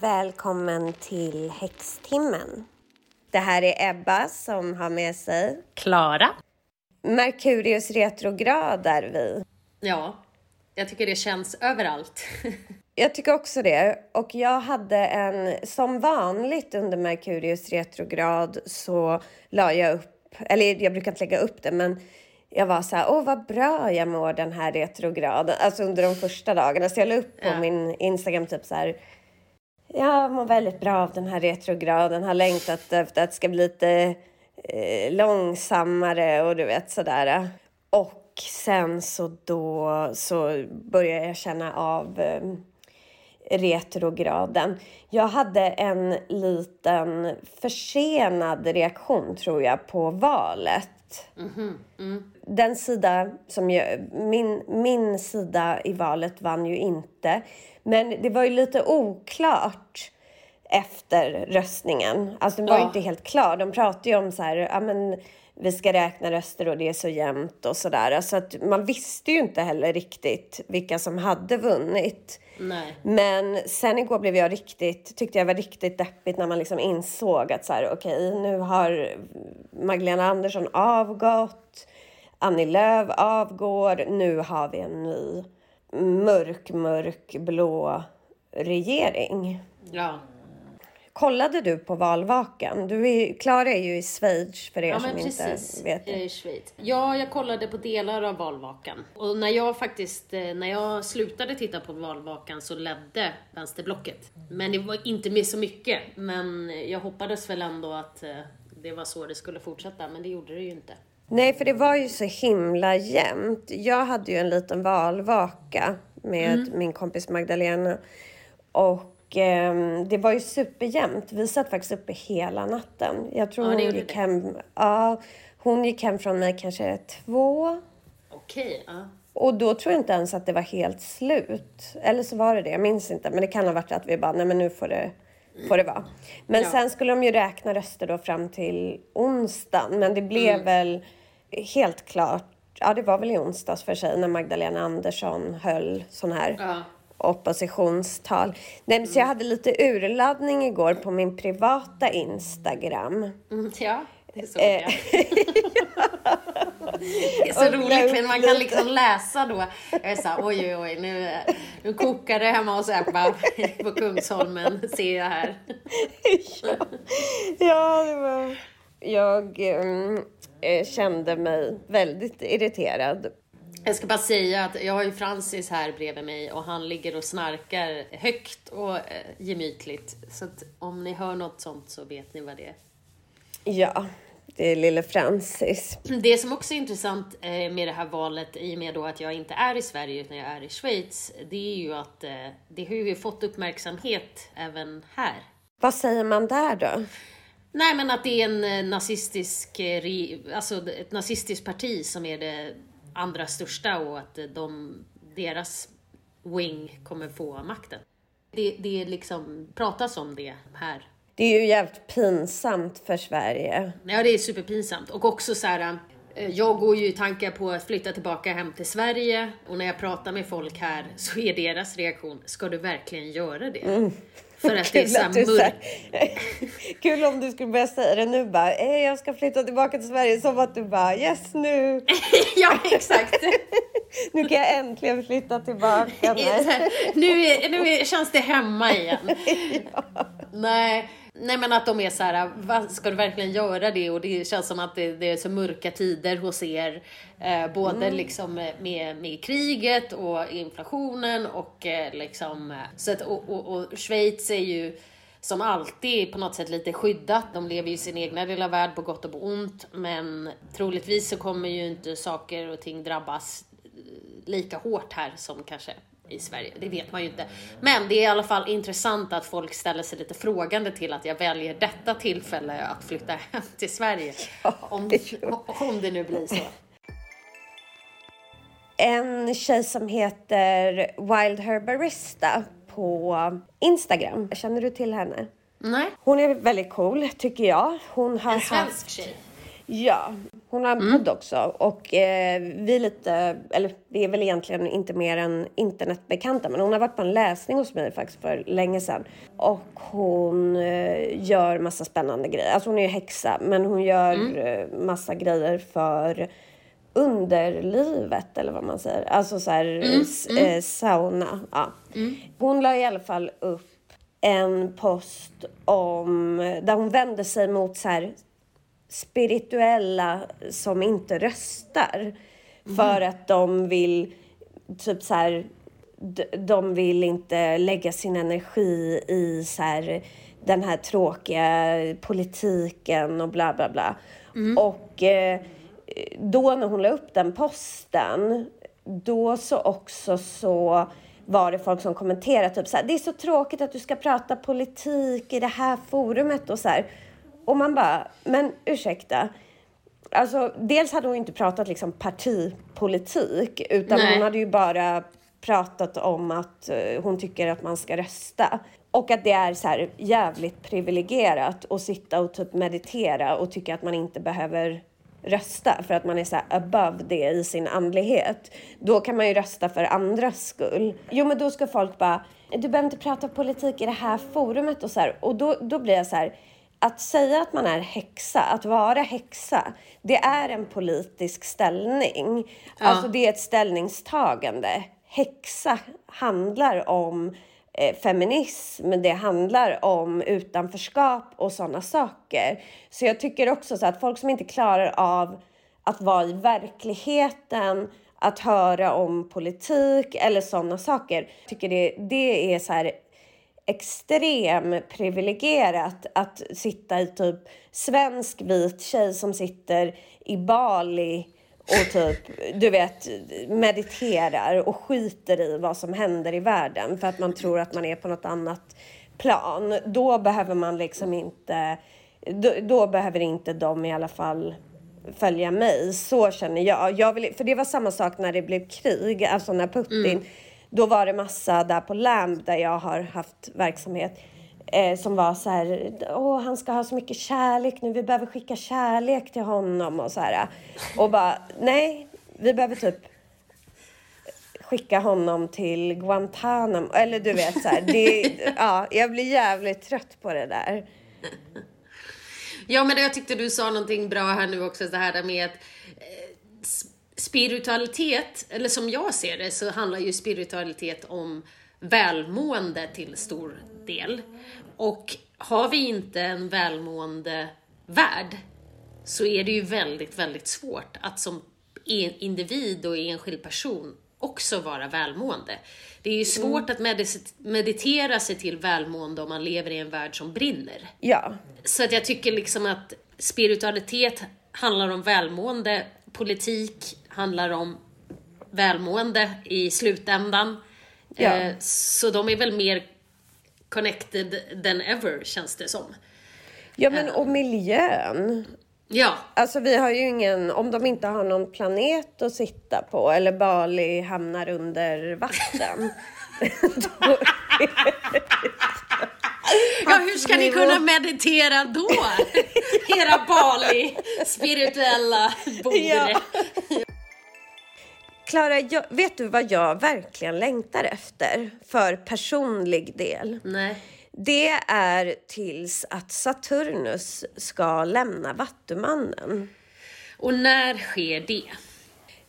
Välkommen till Häxtimmen. Det här är Ebba som har med sig Klara. Merkurius retrograd är vi. Ja, jag tycker det känns överallt. Jag tycker också det. Och jag hade en, som vanligt under Merkurius retrograd så la jag upp, eller jag brukar inte lägga upp det, men jag var så här, åh vad bra jag mår den här retrograden, alltså under de första dagarna. Så jag la upp på Ja. min Instagram typ så här, jag mår väldigt bra av den här retrograden, har längtat efter att det ska bli lite eh, långsammare och du vet sådär. Och sen så då så började jag känna av eh, retrograden. Jag hade en liten försenad reaktion tror jag på valet. Den sida som jag, min, min sida i valet vann ju inte. Men det var ju lite oklart efter röstningen. Alltså den var ju Ja. inte helt klar. De pratade ju om så här, ja men vi ska räkna röster och det är så jämnt och sådär. Så att man visste ju inte heller riktigt vilka som hade vunnit. Nej. Men sen igår blev jag riktigt, tyckte jag var riktigt deppigt när man liksom insåg att så här, okej, nu har Magdalena Andersson avgått, Annie Lööf avgår, nu har vi en ny mörk, mörk blå regering. Ja. Kollade du på valvakan? Du är, Klara är ju i Schweiz för er Ja som men inte precis, vet. jag är i Schweiz. Ja, jag kollade på delar av valvakan. Och när jag faktiskt, eh, när jag slutade titta på valvakan så ledde vänsterblocket. Men det var inte med så mycket. Men jag hoppades väl ändå att eh, det var så det skulle fortsätta, men det gjorde det ju inte. Nej, för det var ju så himla jämnt. Jag hade ju en liten valvaka med Mm. min kompis Magdalena. Och ehm, det var ju superjämnt. Vi satt faktiskt uppe hela natten. Jag tror Ja, hon gick det. hem... Ja, hon gick hem från mig kanske två. Okej, ja. Och då tror jag inte ens att det var helt slut. Eller så var det det, jag minns inte. Men det kan ha varit att vi bara, nej men nu får det, får det vara. Men Ja. sen skulle de ju räkna röster då fram till onsdagen. Men det blev Mm. väl helt klart, ja det var väl i onsdags för sig när Magdalena Andersson höll sån här Ja. Oppositionstal. Nej, men så jag hade lite urladdning igår på min privata Instagram. Mm, ja, det såg Eh, jag. Det är så Och roligt för man kan liksom läsa då. Jag är såhär, oj oj oj, nu, nu kokar det hemma hos Ebba på Kungsholmen, ser jag här. ja. ja, det var... Jag eh, kände mig väldigt irriterad. Jag ska bara säga att jag har ju Francis här bredvid mig och han ligger och snarkar högt och eh, gemytligt. Så att om ni hör något sånt så vet ni vad det är. Ja, det är lille Francis. Det som också är intressant eh, med det här valet, i och med då att jag inte är i Sverige utan jag är i Schweiz, det är ju att eh, det har ju fått uppmärksamhet även här. Vad säger man där då? Nej men att det är en nazistisk, alltså ett nazistiskt parti som är det andra största och att eh, de, deras wing kommer få makten. Det, det är liksom, pratas om det här. Det är ju jävligt pinsamt för Sverige. Ja, det är superpinsamt. Och också så här, eh, jag går ju i tankar på att flytta tillbaka hem till Sverige och när jag pratar med folk här så är deras reaktion, ska du verkligen göra det? För att det är Kul, så mörkt. Kul om du skulle börja säga det nu bara, eh, jag ska flytta tillbaka till Sverige. Som att du bara, yes nu, ja, exakt. nu kan jag äntligen flytta tillbaka. Nu, är, nu är, känns det hemma igen. Nej. Nej men att de är så här, "Va, ska du verkligen göra det? Och det känns som att det, det är så mörka tider hos er. Eh, både liksom med, med kriget och inflationen och eh, liksom... eh, Så att, och, och, och Schweiz är ju som alltid på något sätt lite skyddat. De lever ju i sin egna lilla värld på gott och på ont. Men troligtvis så kommer ju inte saker och ting drabbas lika hårt här som kanske i Sverige. Det vet man ju inte. Men det är i alla fall intressant att folk ställer sig lite frågande till att jag väljer detta tillfälle att flytta hem till Sverige. Om, om det nu blir så. En tjej som heter Wild Herbarista på Instagram. Känner du till henne? Nej. Hon är väldigt cool, tycker jag. Hon har En svensk haft... tjej. Ja, hon har en Mm. podd också. Och eh, vi är lite, eller vi är väl egentligen inte mer än internetbekanta. Men hon har varit på en läsning hos mig faktiskt för länge sedan. Och hon eh, gör massa spännande grejer. Alltså hon är ju häxa, men hon gör Mm. eh, massa grejer för underlivet eller vad man säger. Alltså så här Mm, Eh, sauna. Ja. Hon la i alla fall upp en post om där hon vände sig mot så här spirituella som inte röstar. För att de vill typ så här de vill inte lägga sin energi i så här, den här tråkiga politiken och bla bla bla. Och eh, då när hon la upp den posten, då så också så var det folk som kommenterade typ så här, det är så tråkigt att du ska prata politik i det här forumet och så här. Och man bara, men ursäkta. Alltså, dels hade hon inte pratat liksom partipolitik utan Nej. hon hade ju bara pratat om att eh, hon tycker att man ska rösta. Och att det är så här jävligt privilegierat att sitta och typ meditera och tycka att man inte behöver rösta för att man är så här above det i sin andlighet. Då kan man ju rösta för andras skull. Jo men då ska folk bara, du behöver inte prata politik i det här forumet och så här. Och då, då blir jag så här, att säga att man är häxa, att vara häxa, det är en politisk ställning. Alltså det är ett ställningstagande. Häxa handlar om eh, feminism, det handlar om utanförskap och sådana saker. Så jag tycker också så att folk som inte klarar av att vara i verkligheten, att höra om politik eller sådana saker, tycker det, det är så här extrem privilegierat att sitta i typ svensk vit tjej som sitter i Bali och typ, du vet, mediterar och skiter i vad som händer i världen för att man tror att man är på något annat plan. Då behöver man liksom inte, då, då behöver inte de i alla fall följa mig. Så känner jag. jag vill, för det var samma sak när det blev krig, alltså när Putin mm då var det massa där på Lamb där jag har haft verksamhet eh, som var så här, åh han ska ha så mycket kärlek nu, vi behöver skicka kärlek till honom och så här. Och bara, nej, vi behöver typ skicka honom till Guantanamo, eller du vet så här, det, ja, jag blir jävligt trött på det där. Ja, men jag tyckte du sa någonting bra här nu också, det här med att eh, spiritualitet, eller som jag ser det, så handlar ju spiritualitet om välmående till stor del. Och har vi inte en välmående värld så är det ju väldigt, väldigt svårt att som individ och enskild person också vara välmående. Det är ju svårt att medis- meditera sig till välmående om man lever i en värld som brinner. Ja, Så att jag tycker liksom att spiritualitet handlar om välmående, politik handlar om välmående i slutändan. Ja. Eh, Så de är väl mer connected than ever, känns det som. ja men och miljön. Ja, Alltså vi har ju ingen, om de inte har någon planet att sitta på eller Bali hamnar under vatten. då, ja hur ska ni kunna meditera då? Era Bali, spirituella bord. Ja. Klara, jag- vet du vad jag verkligen längtar efter för personlig del? Nej. Det är tills att Saturnus ska lämna Vattumannen. Och när sker det?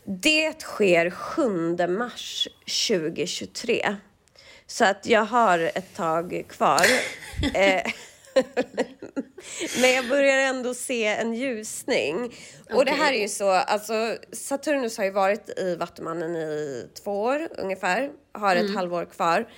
Det sker 7 mars 2023. Så att jag har ett tag kvar. Men jag börjar ändå se en ljusning. Och det här är ju så, alltså Saturnus har ju varit i Vattumannen i två år ungefär. Har ett halvår kvar.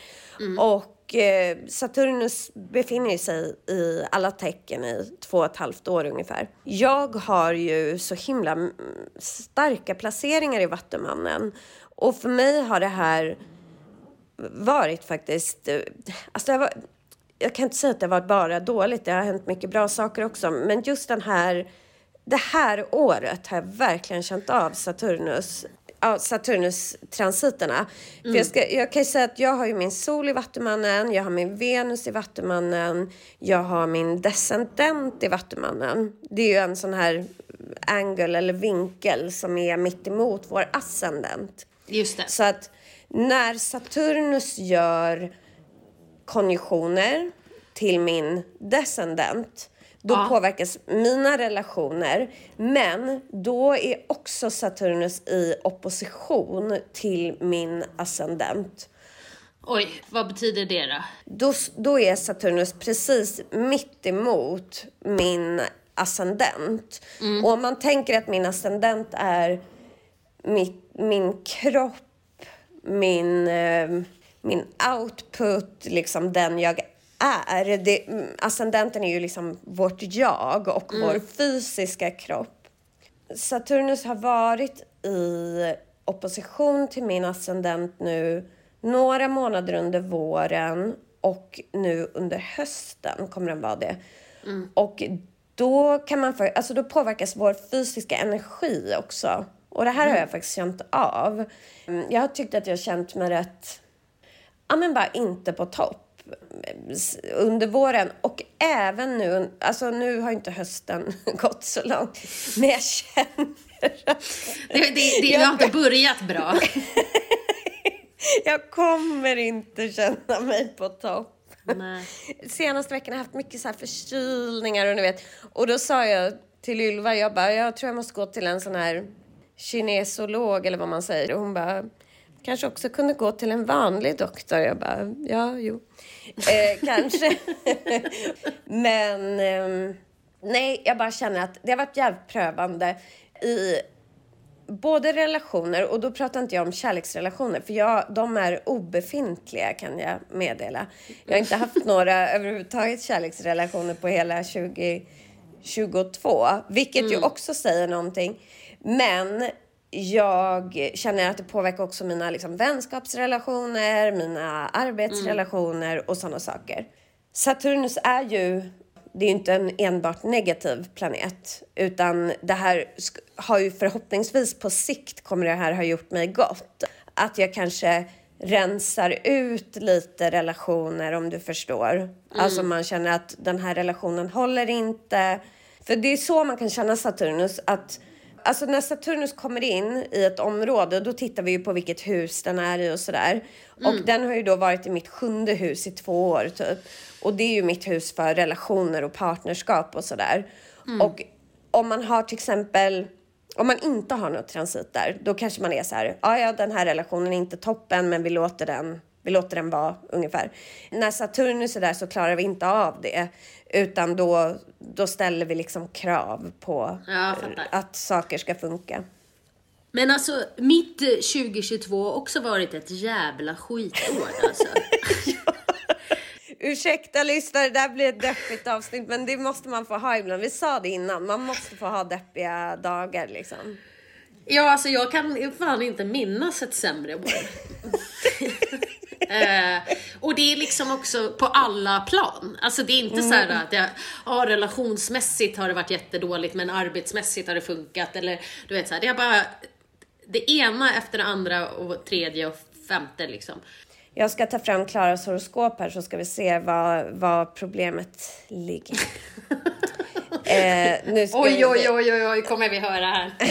Och eh, Saturnus befinner sig i alla tecken i två och ett halvt år ungefär. Jag har ju så himla mm, starka placeringar i Vattumannen. Och för mig har det här varit faktiskt... eh, Alltså det har jag kan inte säga att det har varit bara dåligt, det har hänt mycket bra saker också. Men just den här, det här året har jag verkligen känt av Saturnus. ja, Saturnus-transiterna. För jag, ska, jag kan ju säga att jag har ju min sol i Vattumannen, jag har min Venus i Vattumannen, jag har min descendent i Vattumannen. Det är ju en sån här angle eller vinkel som är mitt emot vår ascendent. Just det. Så att när Saturnus gör konjunktioner till min descendent då Ja. påverkas mina relationer. Men då är också Saturnus i opposition till min ascendent. Oj, vad betyder det då? Då, då är Saturnus precis mitt emot min ascendent. Och om man tänker att min ascendent är mitt, min kropp, min, eh, min output, liksom den jag är. Det, mm, ascendenten är ju liksom vårt jag och vår fysiska kropp. Saturnus har varit i opposition till min ascendent nu några månader under våren och nu under hösten kommer den vara det. Och då kan man för, alltså då påverkas vår fysiska energi också. Och det här har jag faktiskt känt av. Mm, Jag har tyckt att jag har känt mig rätt, ja men bara inte på topp under våren och även nu, alltså nu har inte hösten gått så långt, men jag känner att Det, det, det, det har inte börjat bra. jag kommer inte känna mig på topp. Nej. Senaste veckan har jag haft mycket så här förkylningar och ni vet. Och då sa jag till Ylva, jag bara, jag tror jag måste gå till en sån här kinesolog eller vad man säger. Och hon bara, kanske också kunde gå till en vanlig doktor. Jag bara, ja, jo. Eh, kanske. Men ehm, nej, jag bara känner att det har varit jävligt prövande i både relationer, och då pratar inte jag om kärleksrelationer, för jag, de är obefintliga kan jag meddela. Jag har inte haft några överhuvudtaget kärleksrelationer på hela 2022, vilket ju också säger någonting. Men jag känner att det påverkar också mina liksom, vänskapsrelationer, mina arbetsrelationer och sådana saker. Saturnus är ju det är ju inte en enbart negativ planet utan det här har ju förhoppningsvis på sikt kommer det här ha gjort mig gott. Att jag kanske rensar ut lite relationer om du förstår. Alltså man känner att den här relationen håller inte. För det är så man kan känna Saturnus att Alltså när Saturnus kommer in i ett område då tittar vi ju på vilket hus den är i och sådär. Och den har ju då varit i mitt sjunde hus i två år typ. Och det är ju mitt hus för relationer och partnerskap och sådär. Och om man har till exempel, om man inte har något transit där, då kanske man är så här, ja ja den här relationen är inte toppen men vi låter den vi låter den vara ungefär. När Saturnus är där så klarar vi inte av det. Utan då, då ställer vi liksom krav på Ja, att saker ska funka. Men alltså, mitt eh, 2022 har också varit ett jävla skitår alltså. Ursäkta lyssnare, det där blir ett deppigt avsnitt men det måste man få ha ibland. Vi sa det innan, man måste få ha deppiga dagar liksom. Ja, alltså jag kan fan inte minnas ett sämre år. eh, och det är liksom också på alla plan. Alltså det är inte så här att jag, ja, relationsmässigt har det varit jättedåligt men arbetsmässigt har det funkat. Eller du vet så här, det är bara det ena efter det andra och tredje och femte liksom. Jag ska ta fram Klaras horoskop här så ska vi se vad, vad problemet ligger. eh, nu ska Oj, vi- oj, oj, oj, oj, kommer vi höra här.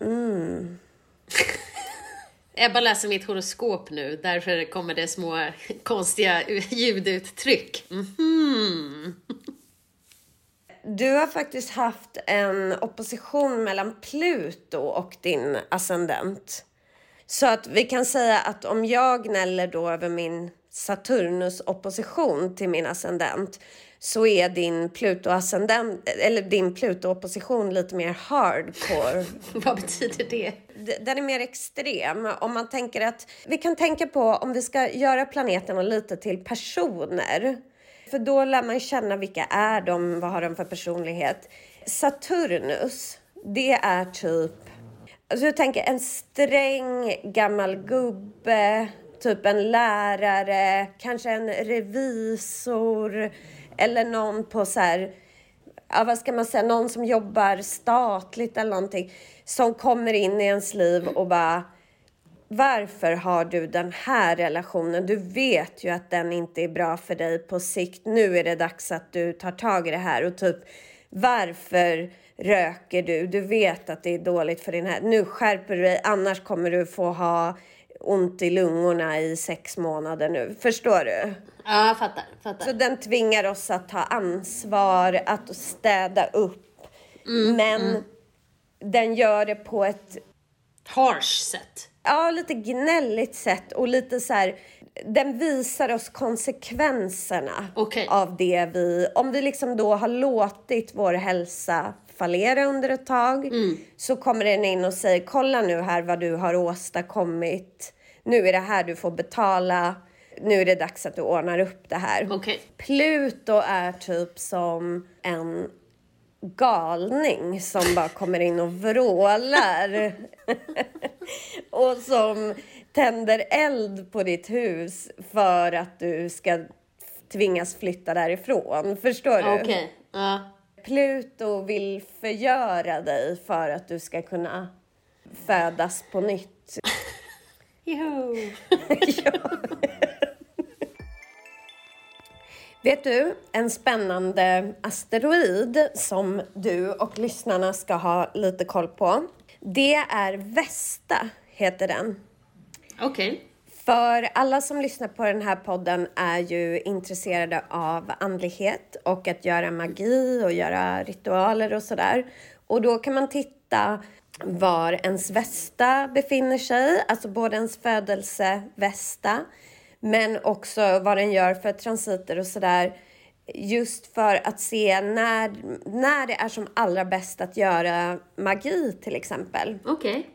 Ebba läser mitt horoskop nu, därför kommer det små konstiga ljuduttryck. Mhm. Du har faktiskt haft en opposition mellan Pluto och din ascendent. Så att vi kan säga att om jag gnäller då över min Saturnus opposition till min ascendent så är din Pluto-ascendent, eller din Pluto-opposition lite mer hardcore. Vad betyder det? Den är mer extrem. Om man tänker att vi kan tänka på om vi ska göra planeterna lite till personer. För då lär man känna vilka är de, vad har de för personlighet. Saturnus, det är typ Alltså jag tänker en sträng gammal gubbe, typ en lärare, kanske en revisor eller någon på så här ja, vad ska man säga, någon som jobbar statligt eller någonting som kommer in i ens liv och bara varför har du den här relationen? Du vet ju att den inte är bra för dig på sikt. Nu är det dags att du tar tag i det här och typ varför röker du? Du vet att det är dåligt för din här. Nu skärper du dig, annars kommer du få ha ont i lungorna i sex månader nu. Förstår du? Ja, jag fattar. fattar. Så den tvingar oss att ta ansvar, att städa upp. Men den gör det på ett Harsh sätt. ja, lite gnälligt sätt och lite så här. Den visar oss konsekvenserna Okej. av det vi, om vi liksom då har låtit vår hälsa fallera under ett tag så kommer den in och säger kolla nu här vad du har åstadkommit. Nu är det här du får betala. Nu är det dags att du ordnar upp det här. Okej. Pluto är typ som en galning som bara kommer in och vrålar. och som tänder eld på ditt hus för att du ska tvingas flytta därifrån. Förstår du? Okej. Ja. Pluto vill förgöra dig för att du ska kunna födas på nytt. Jo. Vet du, en spännande asteroid som du och lyssnarna ska ha lite koll på. Det är Vesta, heter den. Okej. För alla som lyssnar på den här podden är ju intresserade av andlighet och att göra magi och göra ritualer och sådär. Och då kan man titta var ens västa befinner sig, alltså både ens födelsevästa men också vad den gör för transiter och sådär. Just för att se när, när det är som allra bäst att göra magi till exempel. Okej.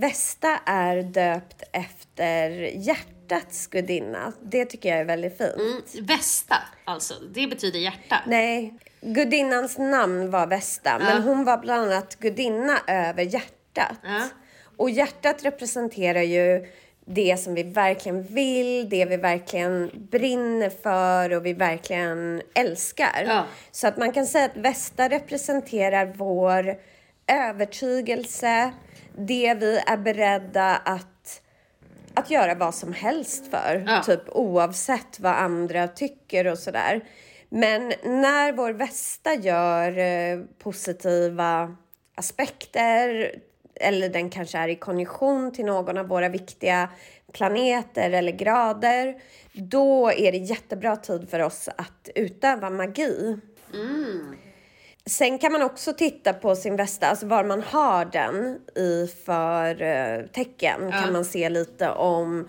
Vesta är döpt efter hjärtats gudinna. Det tycker jag är väldigt fint. Mm, Västa, alltså. Det betyder hjärta. Nej, gudinnans namn var Vesta, men hon var bland annat gudinna över hjärtat. Ja. Och hjärtat representerar ju det som vi verkligen vill, det vi verkligen brinner för och vi verkligen älskar. Ja. Så att man kan säga att Vesta representerar vår övertygelse, det vi är beredda att, att göra vad som helst för. Ja. Typ oavsett vad andra tycker och sådär. Men när vår Vesta gör eh, positiva aspekter eller den kanske är i konjunktion till någon av våra viktiga planeter eller grader, då är det jättebra tid för oss att utöva magi. Sen kan man också titta på sin västa, alltså var man har den i för eh, tecken kan man se lite om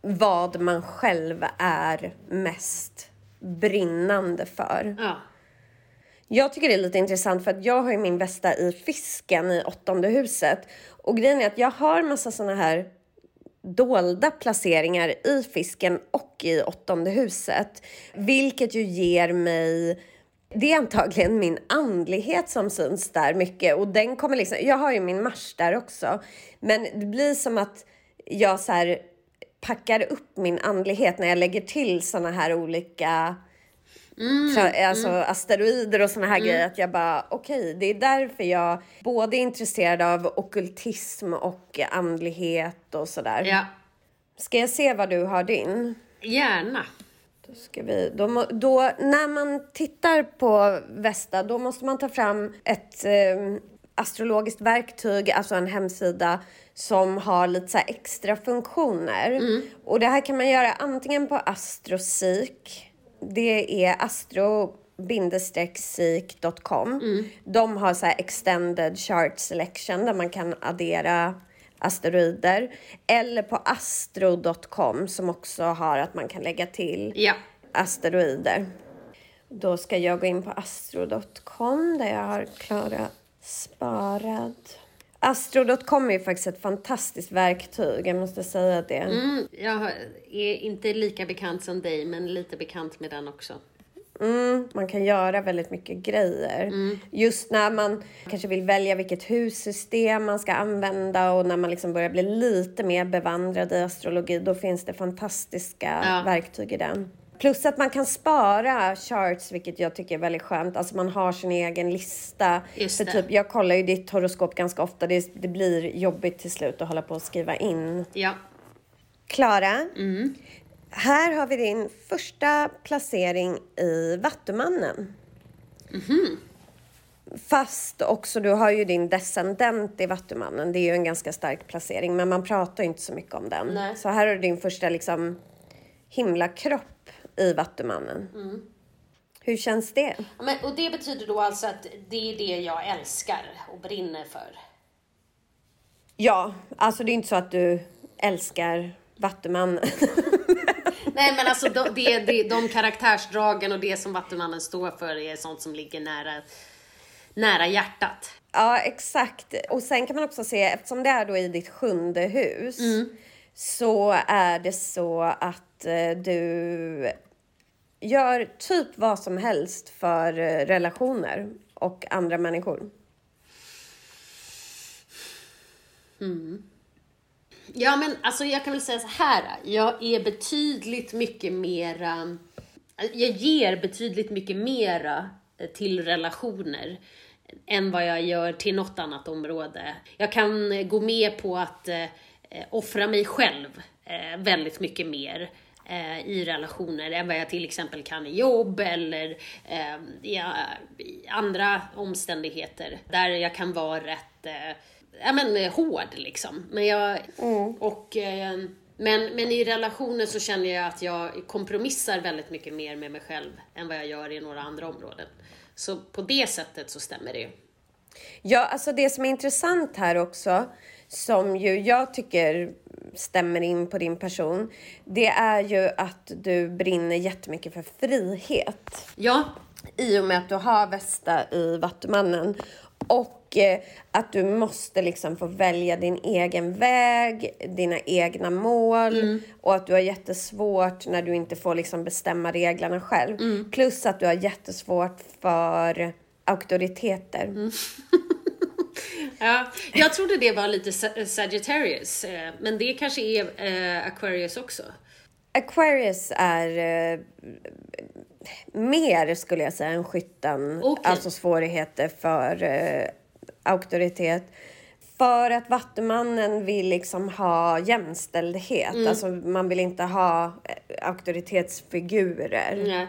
vad man själv är mest brinnande för. Ja. Jag tycker det är lite intressant för att jag har ju min västa i fisken i åttonde huset. Och grejen är att jag har massa såna här dolda placeringar i fisken och i åttonde huset. Vilket ju ger mig det är antagligen min andlighet som syns där mycket och den kommer liksom, jag har ju min Mars där också. Men det blir som att jag så här packar upp min andlighet när jag lägger till såna här olika tra- alltså asteroider och såna här grejer. Att jag bara, okej, det är därför jag både är intresserad av okkultism och andlighet och sådär. ja. Ska jag se vad du har din? Gärna. Då ska vi, då, då, när man tittar på Vesta, då måste man ta fram ett eh, astrologiskt verktyg, alltså en hemsida som har lite så extra funktioner. Och det här kan man göra antingen på Astroseek, det är astro psyk.com. De har så här extended chart selection där man kan addera asteroider. Eller på astro.com som också har att man kan lägga till Ja. asteroider. Då ska jag gå in på astro.com där jag har Klara sparad. Astro.com är ju faktiskt ett fantastiskt verktyg, jag måste säga det. Mm, jag är inte lika bekant som dig, men lite bekant med den också. Mm, man kan göra väldigt mycket grejer. Just när man kanske vill välja vilket hussystem man ska använda och när man liksom börjar bli lite mer bevandrad i astrologi, då finns det fantastiska Ja. verktyg i den. Plus att man kan spara charts, vilket jag tycker är väldigt skönt. Alltså man har sin egen lista. Just För typ, jag kollar ju ditt horoskop ganska ofta. Det, det blir jobbigt till slut att hålla på och skriva in. Ja. Klara, här har vi din första placering i Vattumannen. Fast också, du har ju din descendent i Vattumannen. Det är ju en ganska stark placering, men man pratar ju inte så mycket om den. Nej. Så här har du din första liksom himlakropp i Vattumannen. Hur känns det? Ja, Men, och det betyder då alltså att det är det jag älskar och brinner för. Ja, alltså det är inte så att du älskar Vattumannen. Nej men alltså de, det, det, de karaktärsdragen och det som Vattumannen står för är sånt som ligger nära, nära hjärtat. Ja, exakt. Och sen kan man också se, eftersom det är då i ditt sjunde hus, så är det så att eh, du gör typ vad som helst för eh, relationer och andra människor. Ja men alltså jag kan väl säga så här. Jag är betydligt mycket mera, jag ger betydligt mycket mera eh, till relationer än vad jag gör till något annat område. Jag kan eh, gå med på att eh, eh, offra mig själv eh, väldigt mycket mer eh, i relationer än vad jag till exempel kan i jobb eller eh, i, eh, i andra omständigheter där jag kan vara rätt eh, ja, men, eh, hård liksom. Men, jag, och, eh, men, men i relationer så känner jag att jag kompromissar väldigt mycket mer med mig själv än vad jag gör i några andra områden. Så på det sättet så stämmer det ju. Ja, alltså det som är intressant här också, som ju jag tycker stämmer in på din person, det är ju att du brinner jättemycket för frihet. Ja, I och med att du har Västa i Vattumannen. Och eh, att du måste liksom få välja din egen väg, dina egna mål. Och att du har jättesvårt när du inte får liksom bestämma reglerna själv. Plus att du har jättesvårt för auktoriteter. Ja, jag trodde det var lite Sa- Sagittarius, eh, men det kanske är eh, Aquarius också. Aquarius är eh, mer, skulle jag säga, än skytten. Okej. Alltså svårigheter för eh, auktoritet. För att Vattumannen vill liksom ha jämställdhet. Alltså man vill inte ha eh, auktoritetsfigurer. Ja.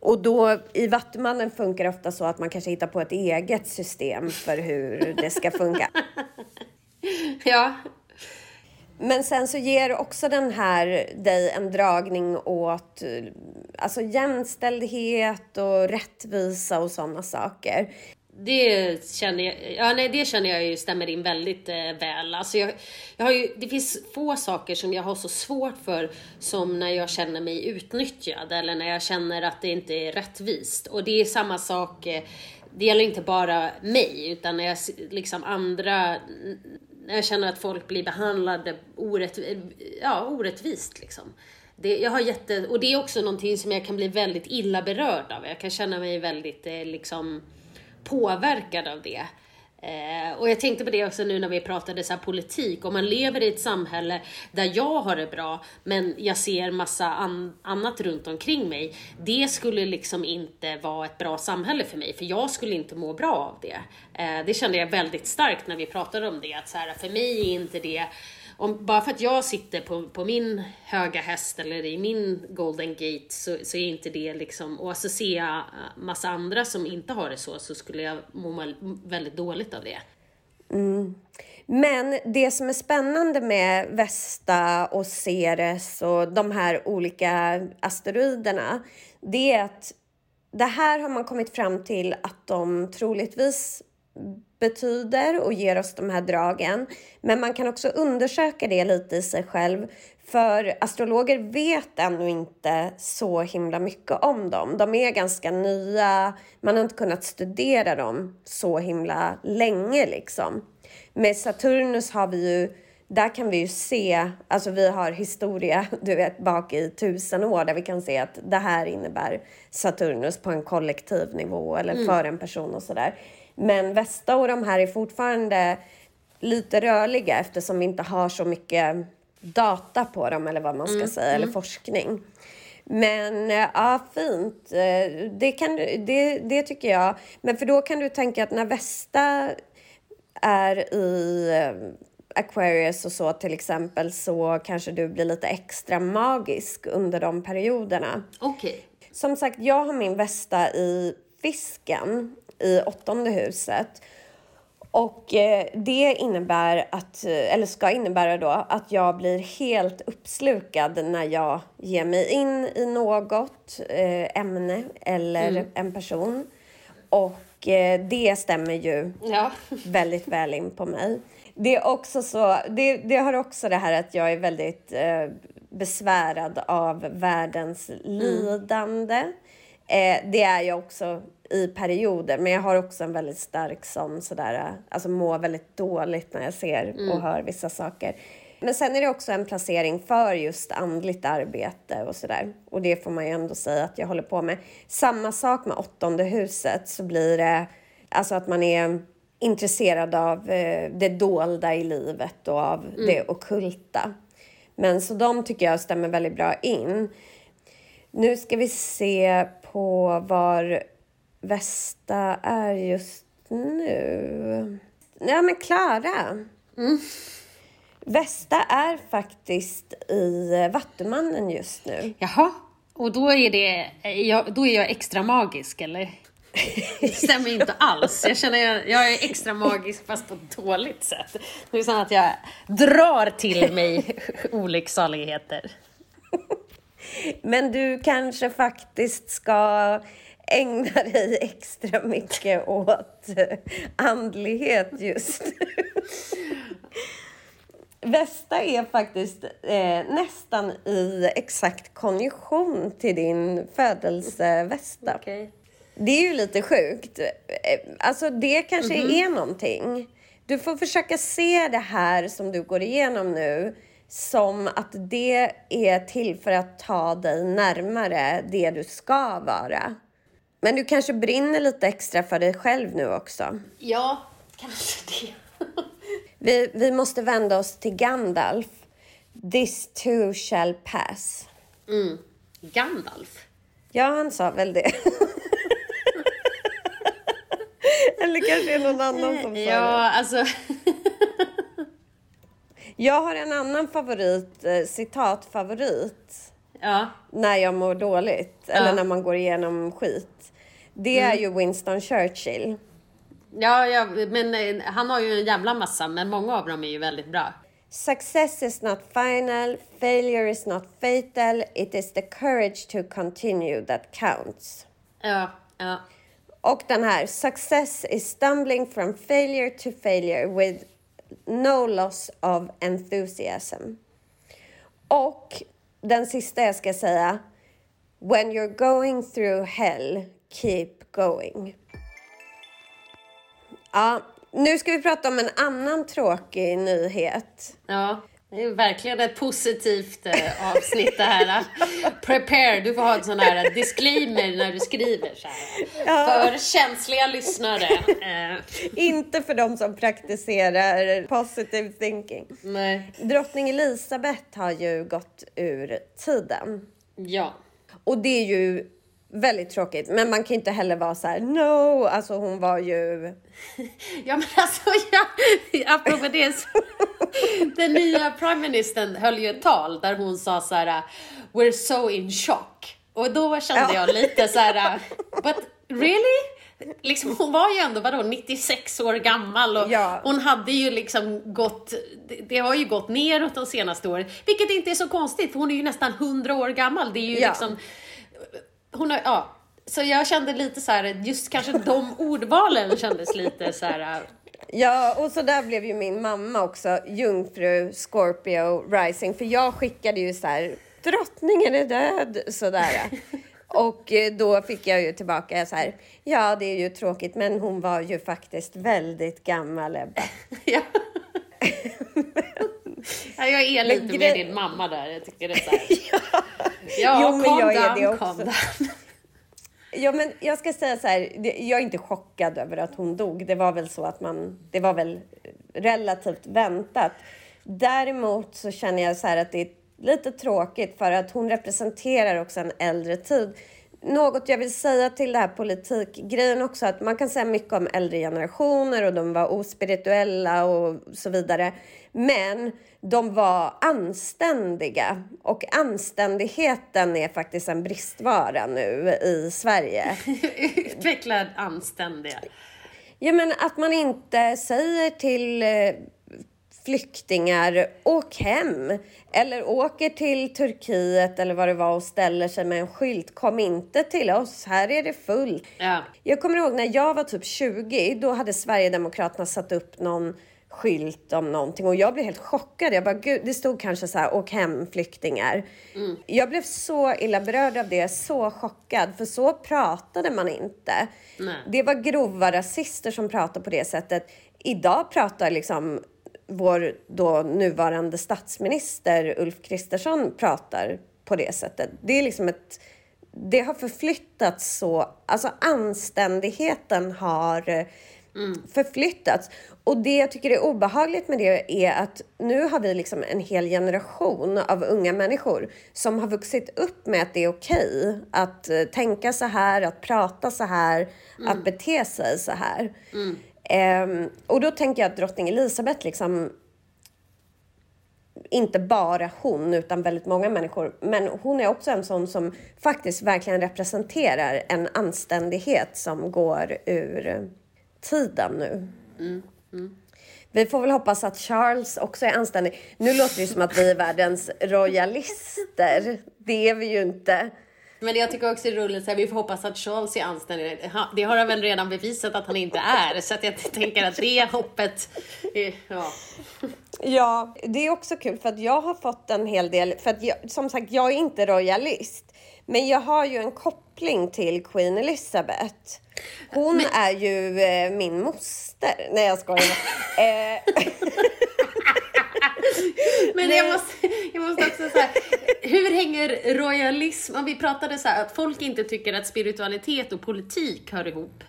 Och då i Vattumannen funkar det ofta så att man kanske hittar på ett eget system för hur det ska funka. ja, Men sen så ger också den här dig en dragning åt eh, alltså jämställdhet och rättvisa och sådana saker. Det känner jag, ja, nej, det känner jag ju stämmer in väldigt eh, väl. Alltså jag, jag har ju, det finns få saker som jag har så svårt för som när jag känner mig utnyttjad eller när jag känner att det inte är rättvist. Och det är samma sak, eh, det gäller inte bara mig utan när jag liksom andra, när jag känner att folk blir behandlade orätt, ja, orättvist liksom. Det, jag har jätte, och det är också någonting som jag kan bli väldigt illa berörd av. Jag kan känna mig väldigt eh, liksom påverkad av det. Eh, och jag tänkte på det också nu när vi pratade så här politik. Om man lever i ett samhälle där jag har det bra, men jag ser massa an- annat runt omkring mig. Det skulle liksom inte vara ett bra samhälle för mig, för jag skulle inte må bra av det. Eh, det kände jag väldigt starkt när vi pratade om det, att så här, för mig är inte det om, bara för att jag sitter på, på min höga häst eller i min golden gate så, så är inte det liksom, och så ser jag massa andra som inte har det så, så skulle jag må väldigt dåligt av det. Mm. Men det som är spännande med Vesta och Ceres och de här olika asteroiderna, det är att det här har man kommit fram till att de troligtvis betyder och ger oss de här dragen. Men man kan också undersöka det lite i sig själv. För astrologer vet ännu inte så himla mycket om dem. De är ganska nya, man har inte kunnat studera dem så himla länge liksom. Med Saturnus har vi ju, där kan vi ju se, alltså vi har historia, du vet bak i tusen år där vi kan se att det här innebär Saturnus på en kollektiv nivå eller för en person och sådär. Men Vesta och de här är fortfarande lite rörliga eftersom vi inte har så mycket data på dem eller vad man ska säga, eller forskning. Men eh, ja, fint. Eh, det, kan, det, det tycker jag. Men för då kan du tänka att när Vesta är i eh, Aquarius och så till exempel så kanske du blir lite extra magisk under de perioderna. Okej. Som sagt, jag har min Vesta i fisken i åttonde huset. Och eh, det innebär att, eh, eller ska innebära då, att jag blir helt uppslukad när jag ger mig in i något eh, ämne eller en person. Och det stämmer ju Ja. väldigt väl in på mig. Det, är också så, det, det har också det här att jag är väldigt besvärad av världens lidande. Eh, det är jag också i perioder, men jag har också en väldigt stark sån sådär, alltså mår väldigt dåligt när jag ser och hör vissa saker. Men sen är det också en placering för just andligt arbete och sådär. Och det får man ju ändå säga att jag håller på med. Samma sak med åttonde huset så blir det alltså att man är intresserad av eh, det dolda i livet och av det ockulta. Men så de tycker jag stämmer väldigt bra in. Nu ska vi se på var Västa är just nu. Ja, men Klara. Västa är faktiskt i Vattumannen just nu. Jaha, och då är, det, jag, då är jag extra magisk eller? Det stämmer inte alls. Jag känner jag, jag är extra magisk fast på ett dåligt sätt. Det är som att jag drar till mig olycksaligheter. Men du kanske faktiskt ska ägna dig extra mycket åt eh, andlighet just. Västa är faktiskt eh, nästan i exakt konjunktion till din födelsevästa. Okej. Det är ju lite sjukt. Eh, Alltså det kanske är någonting. Du får försöka se det här som du går igenom nu som att det är till för att ta dig närmare det du ska vara. Men du kanske brinner lite extra för dig själv nu också. Ja, kanske det. Vi, vi måste vända oss till Gandalf. This too shall pass. Mm. Gandalf. Ja, han sa väl det. Eller kanske är någon annan som sa det. Ja, alltså. Jag har en annan favorit, eh, citatfavorit, Ja. när jag mår dåligt. Eller när man går igenom skit. Det är ju Winston Churchill. Ja, ja, men eh, han har ju en jävla massa, men många av dem är ju väldigt bra. Success is not final, failure is not fatal, it is the courage to continue that counts. Ja, ja. Och den här, success is stumbling from failure to failure with no loss of enthusiasm. Och den sista jag ska säga, when you're going through hell, keep going. Ja, nu ska vi prata om en annan tråkig nyhet. Ja, det är verkligen ett positivt eh, avsnitt det här. Prepare, du får ha en sån här disclaimer när du skriver så här. För känsliga lyssnare. Eh, Inte för de som praktiserar positive thinking. nej. Drottning Elisabeth har ju gått ur tiden. Ja. Och det är ju väldigt tråkigt. Men man kan inte heller vara så här: no, alltså hon var ju... Ja men alltså, ja, apropå det så, Den nya prime ministern höll ju ett tal där hon sa så här: We're so in shock. Och då kände jag lite så här: But really? Liksom, hon var ju ändå vadå, 96 år gammal och Ja. hon hade ju liksom gått, det, det har ju gått neråt de senaste åren. Vilket inte är så konstigt för hon är ju nästan 100 år gammal. Det är ju Ja. liksom, hon har, ja. Så jag kände lite så här, just kanske de ordvalen kändes lite så här. Ja, och så där blev ju min mamma också, jungfru Scorpio rising. För jag skickade ju så här, drottningen är död, sådär. Och eh, då fick jag ju tillbaka så här, ja det är ju tråkigt men hon var ju faktiskt väldigt gammal Ebba. Ja. ja, jag är lite med din mamma där. Jag tycker det är så här. Ja, Jo, men calm jag är down, det också. Ja, men jag ska säga så här, jag är inte chockad över att hon dog. Det var väl så att man, det var väl relativt väntat. Däremot så känner jag så här att det är lite tråkigt för att hon representerar också en äldre tid. Något jag vill säga till det här politikgrejen också, att man kan säga mycket om äldre generationer och de var ospirituella och så vidare. Men de var anständiga och anständigheten är faktiskt en bristvara nu i Sverige. Utvecklad anständiga. Ja, men att man inte säger till eh, flyktingar, åk hem. Eller åker till Turkiet eller vad det var och ställer sig med en skylt. Kom inte till oss, här är det fullt. Ja. Jag kommer ihåg när jag var typ 20, då hade Sverigedemokraterna satt upp någon skylt om någonting och jag blev helt chockad. Jag bara, gud, det stod kanske så här, åk hem flyktingar. Mm. Jag blev så illa berörd av det, så chockad, för så pratade man inte. Nej. Det var grova rasister som pratade på det sättet. Idag pratar liksom vår då nuvarande statsminister Ulf Kristersson pratar på det sättet. Det är liksom ett det har förflyttats så, alltså anständigheten har Mm. förflyttats. Och det jag tycker är obehagligt med det är att nu har vi liksom en hel generation av unga människor som har vuxit upp med att det är okej att eh, tänka så här, att prata så här, att bete sig så här. Ehm, och då tänker jag att drottning Elizabeth liksom inte bara hon, utan väldigt många människor. Men hon är också en sån som faktiskt verkligen representerar en anständighet som går ur tiden nu. Vi får väl hoppas att Charles också är anständig. Nu låter det som att vi är världens royalister. Det är vi ju inte. Men jag tycker också är roligt, så här, vi får hoppas att Charles är anständig. Det har han väl redan bevisat att han inte är, så att jag tänker att det hoppet, är- ja. Ja, det är också kul för att jag har fått en hel del, för att jag, som sagt, jag är inte royalist. Men jag har ju en koppling till Queen Elizabeth. Hon är ju eh, min moster. Nej, jag skojar. eh, Men jag måste, jag måste också säga, hur hänger royalism, om vi pratade så här att folk inte tycker att spiritualitet och politik hör ihop,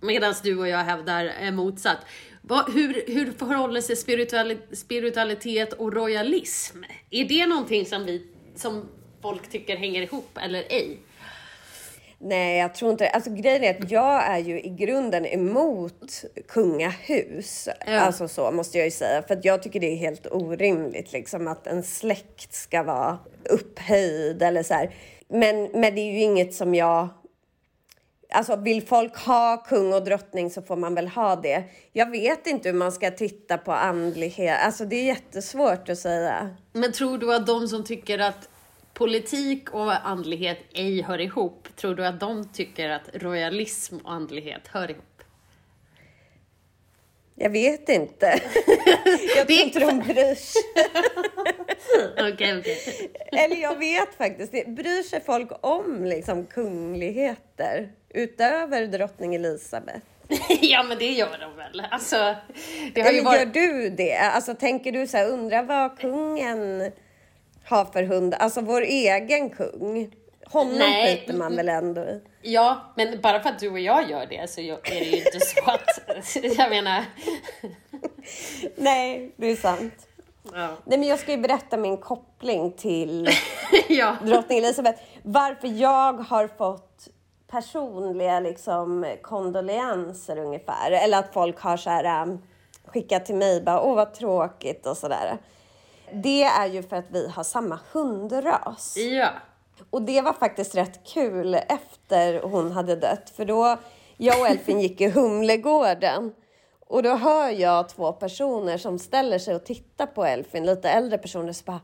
medan du och jag hävdar motsatt. Vad, hur, hur förhåller sig spirituali, spiritualitet och royalism? Är det någonting som, vi, som folk tycker hänger ihop eller ej? Nej, jag tror inte. Alltså grejen är att jag är ju i grunden emot kungahus. Ja. Alltså så måste jag ju säga. För att jag tycker det är helt orimligt liksom att en släkt ska vara upphöjd eller så här. Men, men det är ju inget som jag... Alltså vill folk ha kung och drottning så får man väl ha det. Jag vet inte hur man ska titta på andlighet. Alltså det är jättesvårt att säga. Men tror du att de som tycker att politik och andlighet ej hör ihop, tror du att de tycker att royalism och andlighet hör ihop? Jag vet inte. jag tror inte de bryr sig. Okej, okej. Eller jag vet faktiskt. Det bryr sig folk om liksom kungligheter utöver drottning Elisabeth? Ja, men det gör de väl. Alltså, det har Eller ju varit... gör du det? Alltså tänker du så här, undra vad kungen har för hund? Alltså vår egen kung. Honom Nej. skiter man väl ändå i? Ja, men bara för att du och jag gör det så är det ju inte så att... Jag menar... Nej, det är sant. Ja. Nej, men jag ska ju berätta min koppling till ja. drottning Elisabeth. Varför jag har fått personliga liksom, kondolenser ungefär. Eller att folk har så här, skickat till mig bara, åh vad tråkigt och sådär. Det är ju för att vi har samma hundras. Ja. Och det var faktiskt rätt kul efter hon hade dött. För då, jag och Elfin gick i Humlegården. Och då hör jag två personer som ställer sig och tittar på Elfin, lite äldre personer, så bara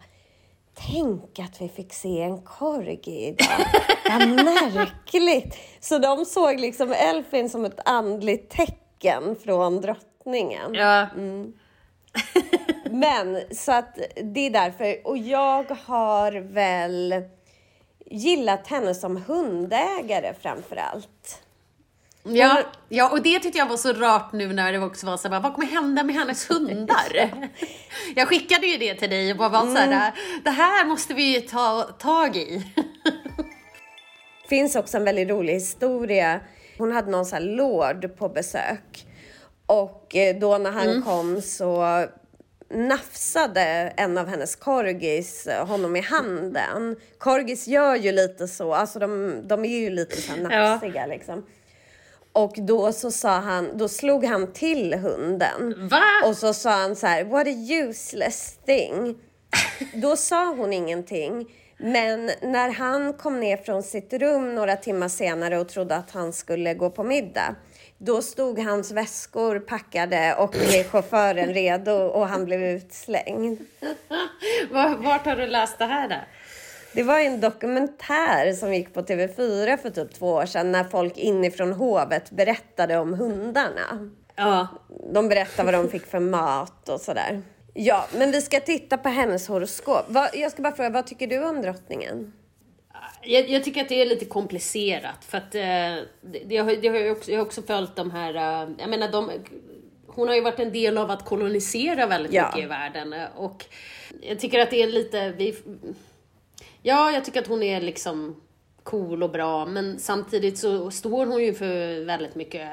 Tänk att vi fick se en korgi idag. Vad märkligt! Så de såg liksom Elfin som ett andligt tecken från drottningen. Ja. Men så att det är därför. Och jag har väl gillat henne som hundägare framför allt. Ja, ja, och det tyckte jag var så rart nu när det också var så här, vad kommer hända med hennes hundar? Jag skickade ju det till dig och bara var så här, det här måste vi ju ta tag i. finns också en väldigt rolig historia. Hon hade någon sån här lord på besök. Och eh, då när han kom så nafsade en av hennes korgis honom i handen. Korgis gör ju lite så, alltså de, de är ju lite så nafsiga ja. liksom. Och då så sa han, då slog han till hunden. Va? Och så sa han så här, what a useless thing. då sa hon ingenting. Men när han kom ner från sitt rum några timmar senare och trodde att han skulle gå på middag, då stod hans väskor packade och chauffören redo och han blev utslängd. Vart har du läst det här då? Det var en dokumentär som gick på TV4 för typ två år sedan när folk inifrån hovet berättade om hundarna. Ja. De berättade vad de fick för mat och sådär. Ja, men vi ska titta på hennes horoskop. Jag ska bara fråga, vad tycker du om drottningen? Jag, jag, tycker att det är lite komplicerat för att eh, det, det, har, det har jag, också, jag har också följt de här, eh, jag menar de, hon har ju varit en del av att kolonisera väldigt ja. mycket i världen eh, och jag tycker att det är lite, vi, ja jag tycker att hon är liksom cool och bra men samtidigt så står hon ju för väldigt mycket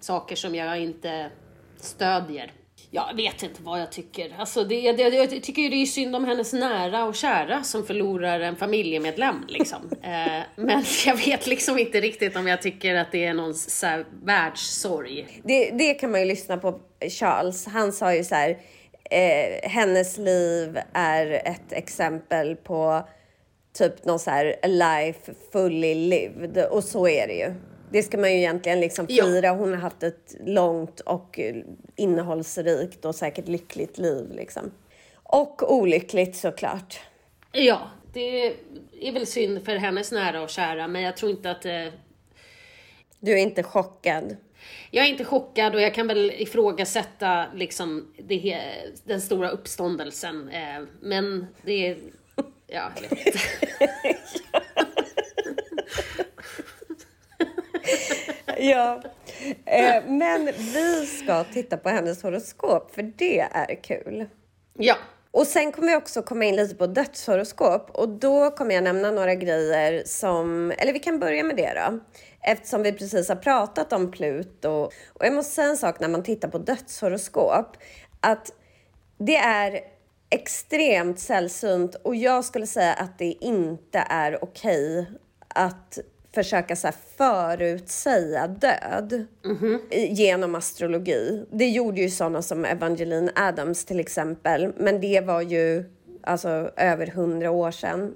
saker som jag inte stödjer jag vet inte vad jag tycker. Alltså det, det, jag tycker det är synd om hennes nära och kära som förlorar en familjemedlem. Liksom. eh, men jag vet liksom inte riktigt om jag tycker att det är någon så här världssorg. Det, det kan man ju lyssna på Charles. Han sa ju så här, eh, hennes liv är ett exempel på typ någon så här life fully lived. Och så är det ju. Det ska man ju egentligen liksom fira. Hon har haft ett långt och innehållsrikt och säkert lyckligt liv. Liksom. Och olyckligt såklart. Ja, det är väl synd för hennes nära och kära, men jag tror inte att... Eh... Du är inte chockad? Jag är inte chockad och jag kan väl ifrågasätta liksom det, den stora uppståndelsen. Eh, men det är... Ja, jag vet inte. ja. Eh, men vi ska titta på hennes horoskop, för det är kul. Ja. Och sen kommer vi också komma in lite på dödshoroskop och då kommer jag nämna några grejer som, eller vi kan börja med det då. Eftersom vi precis har pratat om Pluto. Och jag måste säga en sak när man tittar på dödshoroskop, att det är extremt sällsynt och jag skulle säga att det inte är okej att försöka så här förutsäga död mm -hmm. genom astrologi. Det gjorde ju sådana som Evangeline Adams till exempel, men det var ju alltså över hundra år sedan.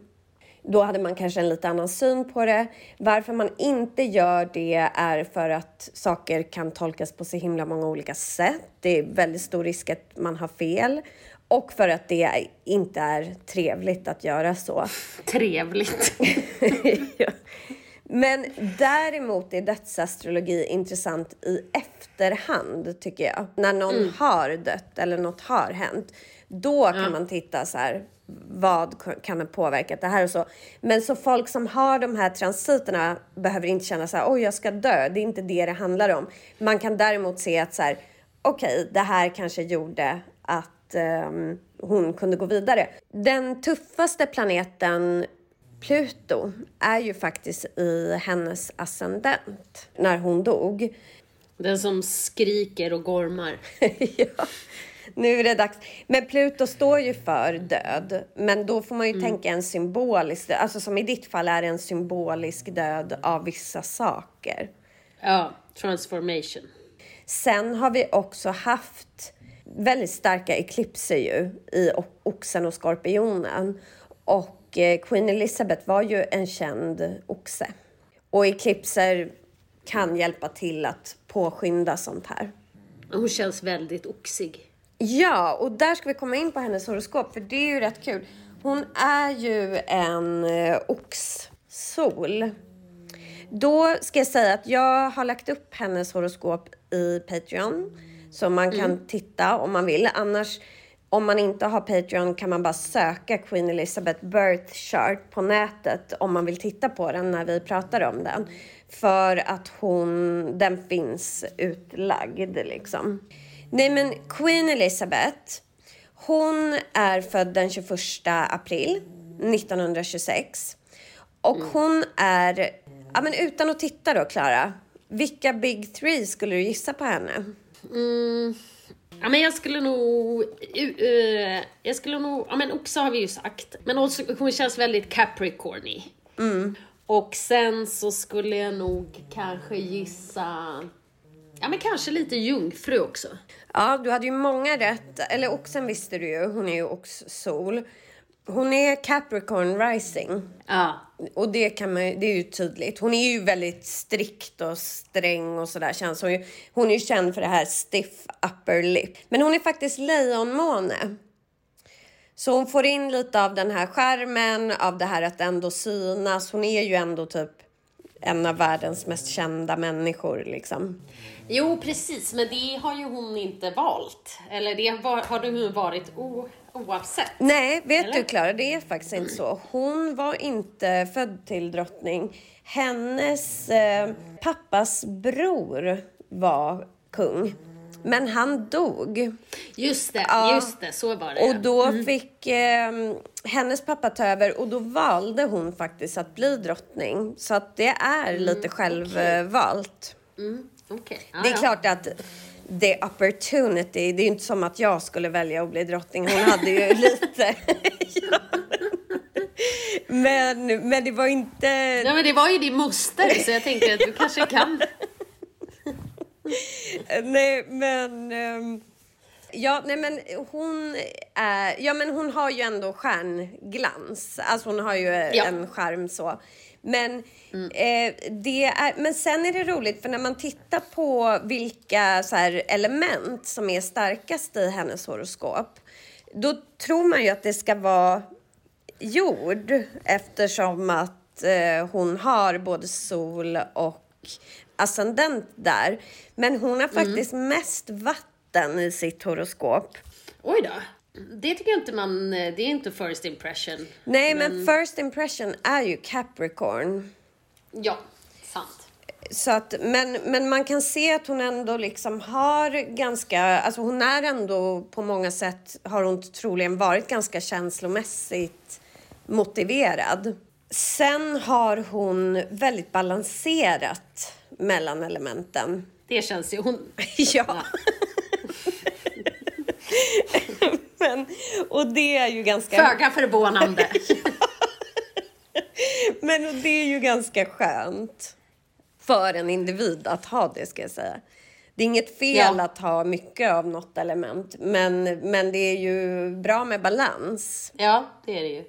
Då hade man kanske en lite annan syn på det. Varför man inte gör det är för att saker kan tolkas på så himla många olika sätt. Det är väldigt stor risk att man har fel. Och för att det inte är trevligt att göra så. Trevligt? ja. Men däremot är dödsastrologi intressant i efterhand tycker jag. När någon mm. har dött eller något har hänt. Då kan mm. man titta så här, vad kan ha påverkat det här och så. Men så folk som har de här transiterna behöver inte känna så här, oj jag ska dö. Det är inte det det handlar om. Man kan däremot se att så här, okej, okay, det här kanske gjorde att um, hon kunde gå vidare. Den tuffaste planeten Pluto är ju faktiskt i hennes ascendent när hon dog. Den som skriker och gormar. ja, nu är det dags. Men Pluto står ju för död, men då får man ju mm. tänka en symbolisk död. Alltså som i ditt fall är det en symbolisk död av vissa saker. Ja, transformation. Sen har vi också haft väldigt starka eklipser ju i Oxen och Skorpionen. Och och eh, Queen Elizabeth var ju en känd oxe. Och eklipser kan hjälpa till att påskynda sånt här. Hon känns väldigt oxig. Ja, och där ska vi komma in på hennes horoskop, för det är ju rätt kul. Hon är ju en eh, oxsol. Då ska jag säga att jag har lagt upp hennes horoskop i Patreon. Så man kan mm. titta om man vill. Annars om man inte har Patreon kan man bara söka Queen Elizabeth Birth Chart på nätet om man vill titta på den när vi pratar om den. För att hon, den finns utlagd liksom. Nej men Queen Elizabeth, hon är född den 21 april 1926. Och mm. hon är, ja men utan att titta då Klara, vilka big three skulle du gissa på henne? Mm. Ja, men jag skulle nog... Uh, jag skulle nog... Ja, men oxe har vi ju sagt. Men också, hon känns väldigt Capricorny. Mm. Och sen så skulle jag nog kanske gissa... Ja, men kanske lite jungfru också. Ja, du hade ju många rätt. Eller oxen visste du ju. Hon är ju ox-sol. Hon är Capricorn rising. Ja. Och det, kan man, det är ju tydligt. Hon är ju väldigt strikt och sträng och sådär känns hon ju. Hon är ju känd för det här stiff upper lip. Men hon är faktiskt lejonmåne. Så hon får in lite av den här skärmen, av det här att ändå synas. Hon är ju ändå typ en av världens mest kända människor liksom. Jo, precis, men det har ju hon inte valt. Eller det har, har hon varit o, oavsett. Nej, vet Eller? du Klara, det är faktiskt inte så. Hon var inte född till drottning. Hennes eh, pappas bror var kung. Men han dog. Just det, Ja. just det, så var det. Och då fick eh, hennes pappa ta över och då valde hon faktiskt att bli drottning. Så att det är lite självvalt. Mm, okej. Ja, Det är ja. klart att the opportunity, det är ju inte som att jag skulle välja att bli drottning. Hon hade ju lite... Ja. men, men det var inte... Ja, men det var ju din moster, så jag tänkte att du kanske kan. Nej, men... ehm, Ja, nej men hon är... Ja, men hon har ju ändå stjärnglans. Alltså hon har ju Ja. en skärm så. Men, eh, det är, men sen är det roligt för när man tittar på vilka så här, element som är starkast i hennes horoskop. Då tror man ju att det ska vara jord eftersom att eh, hon har både sol och ascendent där. Men hon har faktiskt mest vatten i sitt horoskop. Oj då. Det tycker jag inte man... Det är inte first impression. Nej, men first impression är ju Capricorn. Ja, sant. Så att, men, men man kan se att hon ändå liksom har ganska, alltså hon är ändå på många sätt, har hon troligen varit ganska känslomässigt motiverad. Sen har hon väldigt balanserat mellan elementen. Det känns ju... Hon, ja. men, och det är ju ganska... föga förvånande. Men och det är ju ganska skönt för en individ att ha det, ska jag säga. Det är inget fel Ja. att ha mycket av något element, men, men det är ju bra med balans. Ja, det är det ju.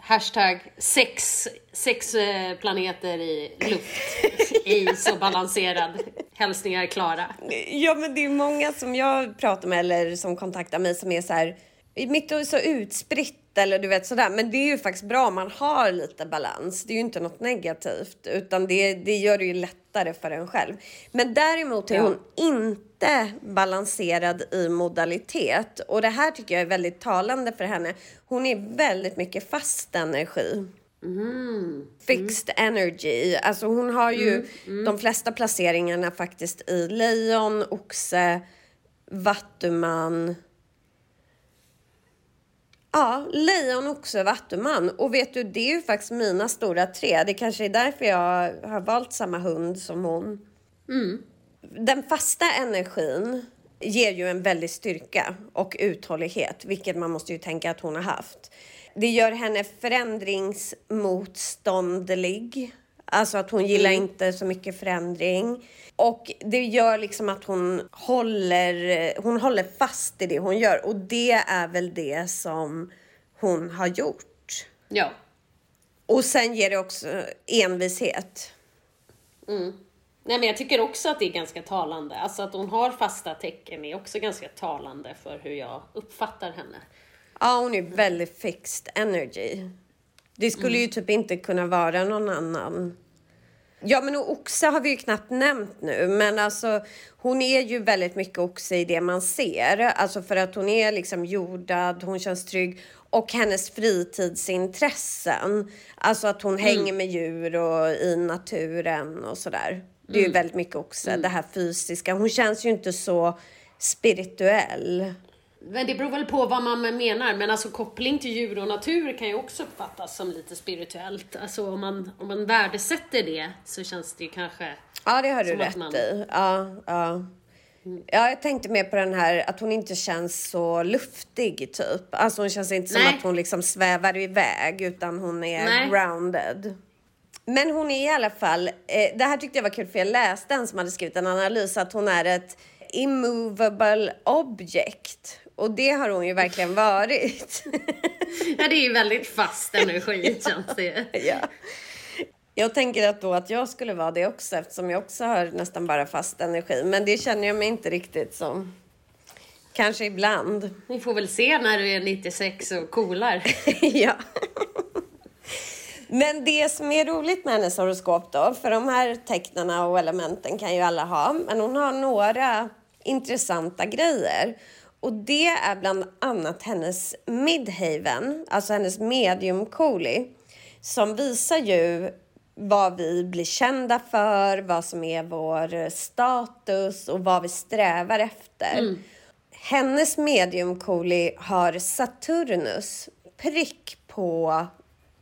Hashtag sex, sex eh, planeter i luft. I så balanserad. Hälsningar Klara. Ja, men det är många som jag pratar med eller som kontaktar mig som är så här, mitt och så utspritt eller du vet sådär. Men det är ju faktiskt bra om man har lite balans. Det är ju inte något negativt, utan det, det gör det ju lättare för en själv. Men däremot är Ja. hon inte balanserad i modalitet. Och det här tycker jag är väldigt talande för henne. Hon är väldigt mycket fast energi. Fixed energy. Alltså hon har ju de flesta placeringarna faktiskt i lejon, oxe, vattuman. Ja, lejon, oxe, vattuman. Och vet du, det är ju faktiskt mina stora tre. Det kanske är därför jag har valt samma hund som hon. Den fasta energin ger ju en väldig styrka och uthållighet, vilket man måste ju tänka att hon har haft. Det gör henne förändringsmotståndlig. Alltså att hon gillar inte så mycket förändring. Och det gör liksom att hon håller, hon håller fast i det hon gör. Och det är väl det som hon har gjort. Ja. Och sen ger det också envishet. Nej, men jag tycker också att det är ganska talande. Alltså att hon har fasta tecken är också ganska talande för hur jag uppfattar henne. Ja, hon är väldigt fixed energy. Det skulle ju typ inte kunna vara någon annan. Ja, men och oxe har vi ju knappt nämnt nu, men alltså hon är ju väldigt mycket oxe i det man ser. Alltså för att hon är liksom jordad, hon känns trygg och hennes fritidsintressen. Alltså att hon hänger med djur och i naturen och sådär. Det är ju väldigt mycket oxe, det här fysiska. Hon känns ju inte så spirituell. Men det beror väl på vad man menar. Men alltså koppling till djur och natur kan ju också uppfattas som lite spirituellt. Alltså om man, om man värdesätter det så känns det ju kanske... Ja, det har du Som rätt man- i. Ja, ja. Ja, jag tänkte mer på den här att hon inte känns så luftig typ. Alltså hon känns inte som Nej. att hon liksom svävar iväg utan hon är Nej. grounded. Men hon är i alla fall, eh, det här tyckte jag var kul för jag läste en som hade skrivit en analys att hon är ett immovable object. Och det har hon ju verkligen varit. Ja, det är ju väldigt fast energi känns det ja. Jag tänker att då att jag skulle vara det också eftersom jag också har nästan bara fast energi. Men det känner jag mig inte riktigt som. Kanske ibland. Vi får väl se när du är 96 och coolar. ja. Men det som är roligt med hennes horoskop då, för de här tecknarna och elementen kan ju alla ha, men hon har några intressanta grejer. Och det är bland annat hennes midhaven, alltså hennes medium Cooley, som visar ju vad vi blir kända för, vad som är vår status och vad vi strävar efter. Hennes medium Cooley har Saturnus prick på,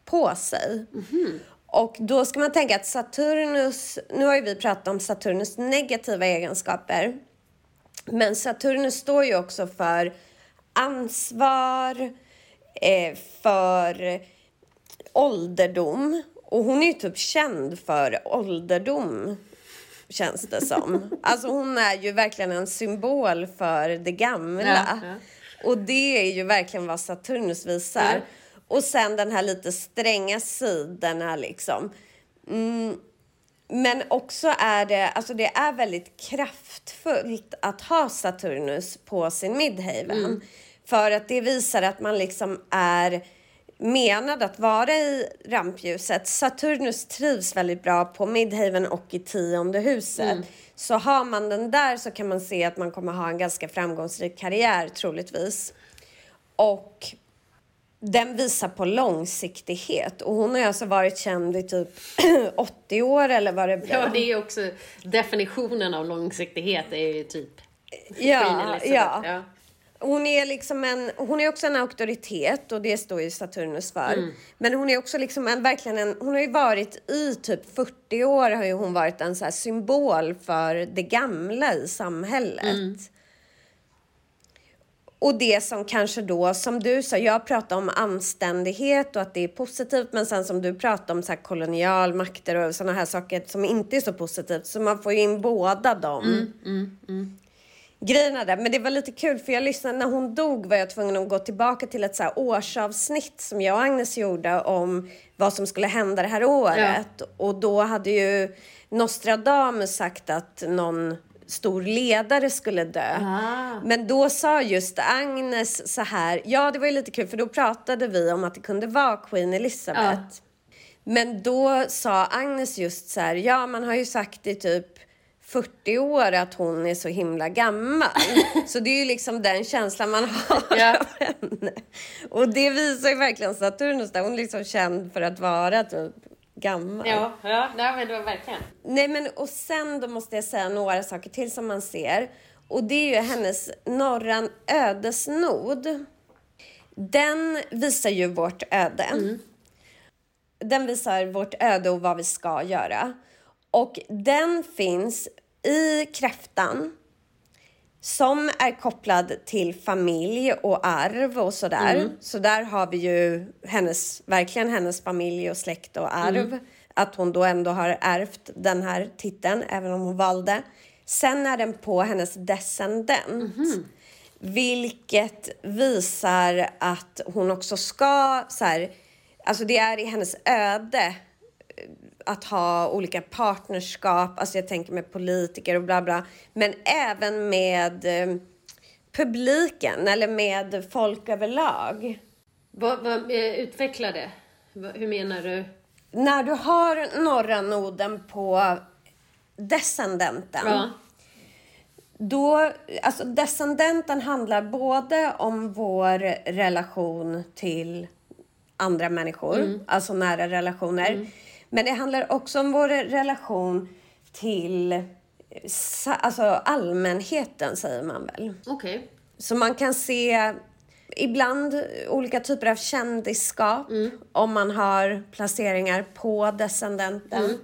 på sig. Och då ska man tänka att Saturnus, nu har ju vi pratat om Saturnus negativa egenskaper. Men Saturnus står ju också för ansvar, eh, för ålderdom. Och hon är ju typ känd för ålderdom, känns det som. Alltså hon är ju verkligen en symbol för det gamla. Ja, ja. Och det är ju verkligen vad Saturnus visar. Mm. Och sen den här lite stränga sidorna liksom. Mm, men också är det, alltså det är väldigt kraftfullt att ha Saturnus på sin midhaven. För att det visar att man liksom är menad att vara i rampljuset. Saturnus trivs väldigt bra på midhaven och i tionde huset. Så har man den där så kan man se att man kommer ha en ganska framgångsrik karriär troligtvis. Och den visar på långsiktighet. Och hon har alltså varit känd i typ 80 år eller vad det blir. Ja, det är också definitionen av långsiktighet är ju typ ja, ja. ja. Hon är liksom en, hon är också en auktoritet och det står ju Saturnus för. Mm. Men hon är också liksom en, verkligen en, hon har ju varit i typ 40 år har ju hon varit en så symbol för det gamla i samhället. Mm. Och det som kanske då, som du sa, jag pratade om anständighet och att det är positivt, men sen som du pratade om så här kolonialmakter och sådana här saker som inte är så positivt, så man får ju in båda dem grejerna där. Men det var lite kul för jag lyssnade, när hon dog var jag tvungen att gå tillbaka till ett så här årsavsnitt som jag och Agnes gjorde om vad som skulle hända det här året. Och då hade ju Nostradamus sagt att någon stor ledare skulle dö. Ah. Men då sa just Agnes så här, ja det var ju lite kul för då pratade vi om att det kunde vara Queen Elizabeth. Men då sa Agnes just så här, ja man har ju sagt i typ 40 år att hon är så himla gammal. så det är ju liksom den känslan man har Ja. av henne. Och det visar ju verkligen Saturnus där, hon är liksom känd för att vara typ gammal. Ja, ja, nej, men det var verkligen. Nej men och sen då måste jag säga några saker till som man ser. Och det är ju hennes norran ödesnod. Den visar ju vårt öde. Den visar vårt öde och vad vi ska göra. Och den finns i kräftan som är kopplad till familj och arv och sådär. Så där har vi ju hennes, verkligen hennes familj och släkt och arv. Att hon då ändå har ärvt den här titeln, även om hon valde. Sen är den på hennes descendent. Vilket visar att hon också ska, så här, alltså det är i hennes öde att ha olika partnerskap, alltså jag tänker med politiker och bla bla, men även med eh, publiken eller med folk överlag. Vad, vad, eh, utveckla det. Hur menar du? När du har norra noden på descendenten, Ja. då, alltså descendenten handlar både om vår relation till andra människor, alltså nära relationer. Men det handlar också om vår relation till alltså allmänheten, säger man väl. Okej. Så man kan se ibland olika typer av kändisskap om man har placeringar på descendenten.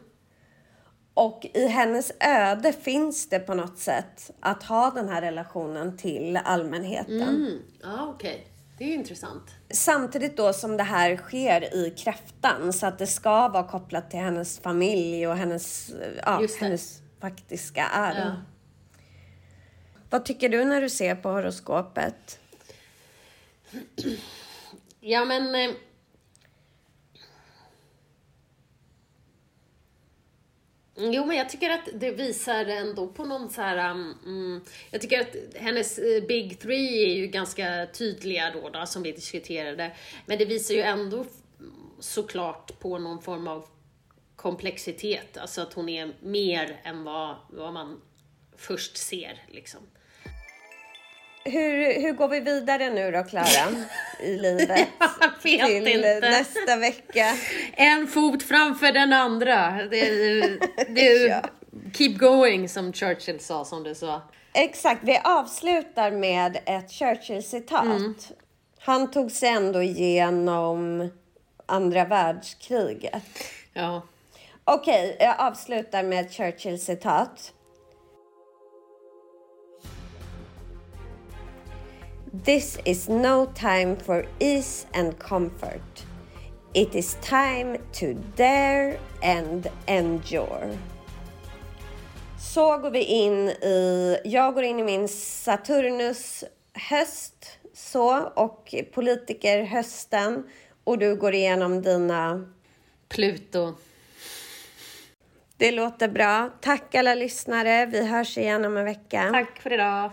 Och i hennes öde finns det på något sätt att ha den här relationen till allmänheten. Mm. Okej. Okay. Det är intressant. Samtidigt då som det här sker i kräftan så att det ska vara kopplat till hennes familj och hennes, ja, hennes faktiska arv. Ja. Vad tycker du när du ser på horoskopet? Ja men Jo, men jag tycker att det visar ändå på någon så här... Um, mm, jag tycker att hennes uh, Big Three är ju ganska tydliga då, då, som vi diskuterade. Men det visar ju ändå såklart på någon form av komplexitet. Alltså att hon är mer än vad, vad man först ser, liksom. Hur, hur går vi vidare nu då, Klara, i livet? Till inte. nästa vecka. En fot framför den andra. Det, det, ja. Keep going, som Churchill sa, som du sa. Exakt. Vi avslutar med ett Churchill-citat. Mm. Han tog sig ändå igenom andra världskriget. Ja. Okej, okay, jag avslutar med ett Churchill-citat. This is no time for ease and comfort. It is time to dare and endure. Så går vi in i, jag går in i min Saturnus höst så och politiker hösten och du går igenom dina Pluto. Det låter bra. Tack alla lyssnare. Vi hörs igen om en vecka. Tack för idag.